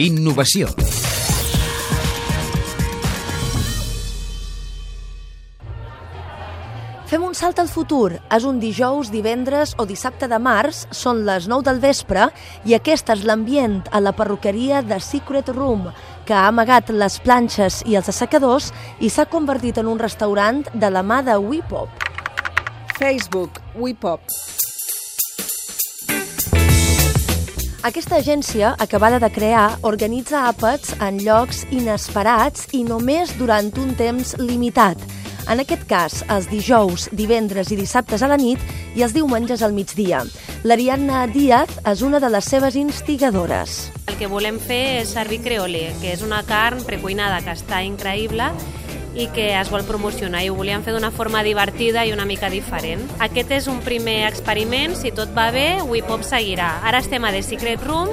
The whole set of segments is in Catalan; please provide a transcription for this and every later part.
Innovació. Fem un salt al futur. És un dijous, divendres o dissabte de març, són les 9 del vespre i aquest és l'ambient a la perruqueria de Secret Room, que ha amagat les planxes i els assecadors i s'ha convertit en un restaurant de la mà de Wipop. Facebook, Wipop. Aquesta agència, acabada de crear, organitza àpats en llocs inesperats i només durant un temps limitat. En aquest cas, els dijous, divendres i dissabtes a la nit i els diumenges al migdia. L'Ariadna Díaz és una de les seves instigadores. El que volem fer és servir creole, que és una carn precuinada que està increïble i que es vol promocionar i ho volíem fer d'una forma divertida i una mica diferent. Aquest és un primer experiment, si tot va bé, Wipop seguirà. Ara estem a The Secret Room,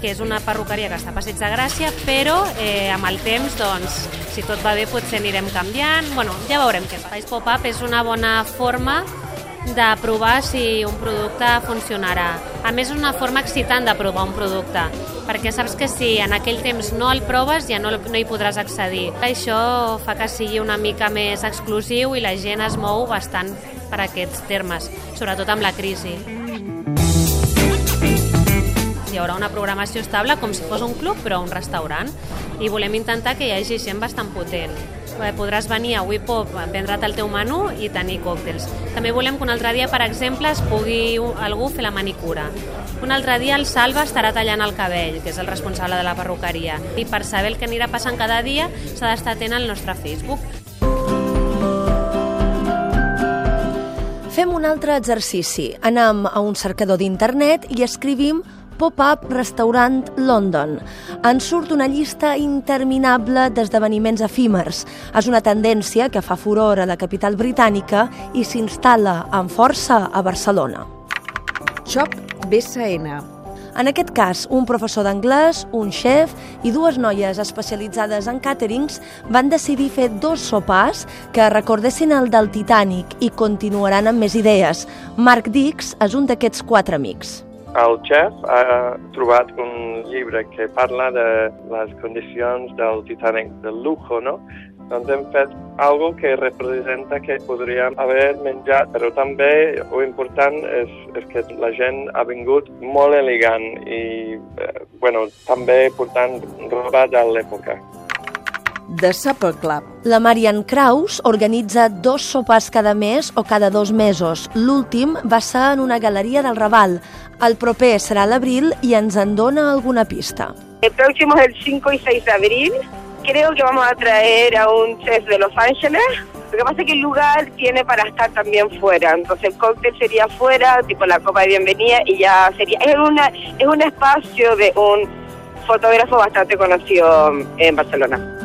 que és una perruqueria que està a Passeig de Gràcia, però eh, amb el temps, doncs, si tot va bé, potser anirem canviant. Bueno, ja veurem què. Ice Pop-Up és una bona forma de provar si un producte funcionarà. A més, és una forma excitant de provar un producte, perquè saps que si en aquell temps no el proves ja no, no hi podràs accedir. Això fa que sigui una mica més exclusiu i la gent es mou bastant per aquests termes, sobretot amb la crisi. Hi haurà una programació estable com si fos un club però un restaurant i volem intentar que hi hagi gent bastant potent. Eh, Podràs venir a Wipop, prendre't el teu menú i tenir còctels. També volem que un altre dia, per exemple, es pugui algú fer la manicura. Un altre dia el Salva estarà tallant el cabell, que és el responsable de la perruqueria. I per saber el que anirà passant cada dia s'ha d'estar atent al nostre Facebook. Fem un altre exercici. Anem a un cercador d'internet i escrivim Pop-up Restaurant London. Ens surt una llista interminable d'esdeveniments efímers. És una tendència que fa furor a la capital britànica i s'instal·la amb força a Barcelona. Shop BSN. En aquest cas, un professor d'anglès, un xef i dues noies especialitzades en càterings van decidir fer dos sopars que recordessin el del Titanic i continuaran amb més idees. Mark Dix és un d'aquests quatre amics. El xef ha trobat un llibre que parla de les condicions del Titanic, del lujo, no? Doncs hem fet algo que representa que podríem haver menjat, però també el important és, és que la gent ha vingut molt elegant i, eh, bueno, també portant roba de l'època. The Supper Club. La Marian Kraus organitza dos sopars cada mes o cada dos mesos. L'últim va ser en una galeria del Raval. El proper serà l'abril i ens en dona alguna pista. El próximo es el 5 y 6 de abril. Creo que vamos a traer a un chef de Los Ángeles. Lo que pasa es que el lugar tiene para estar también fuera. Entonces el cóctel sería fuera, tipo la copa de bienvenida, y ya sería... Es, una, es un espacio de un fotógrafo bastante conocido en Barcelona.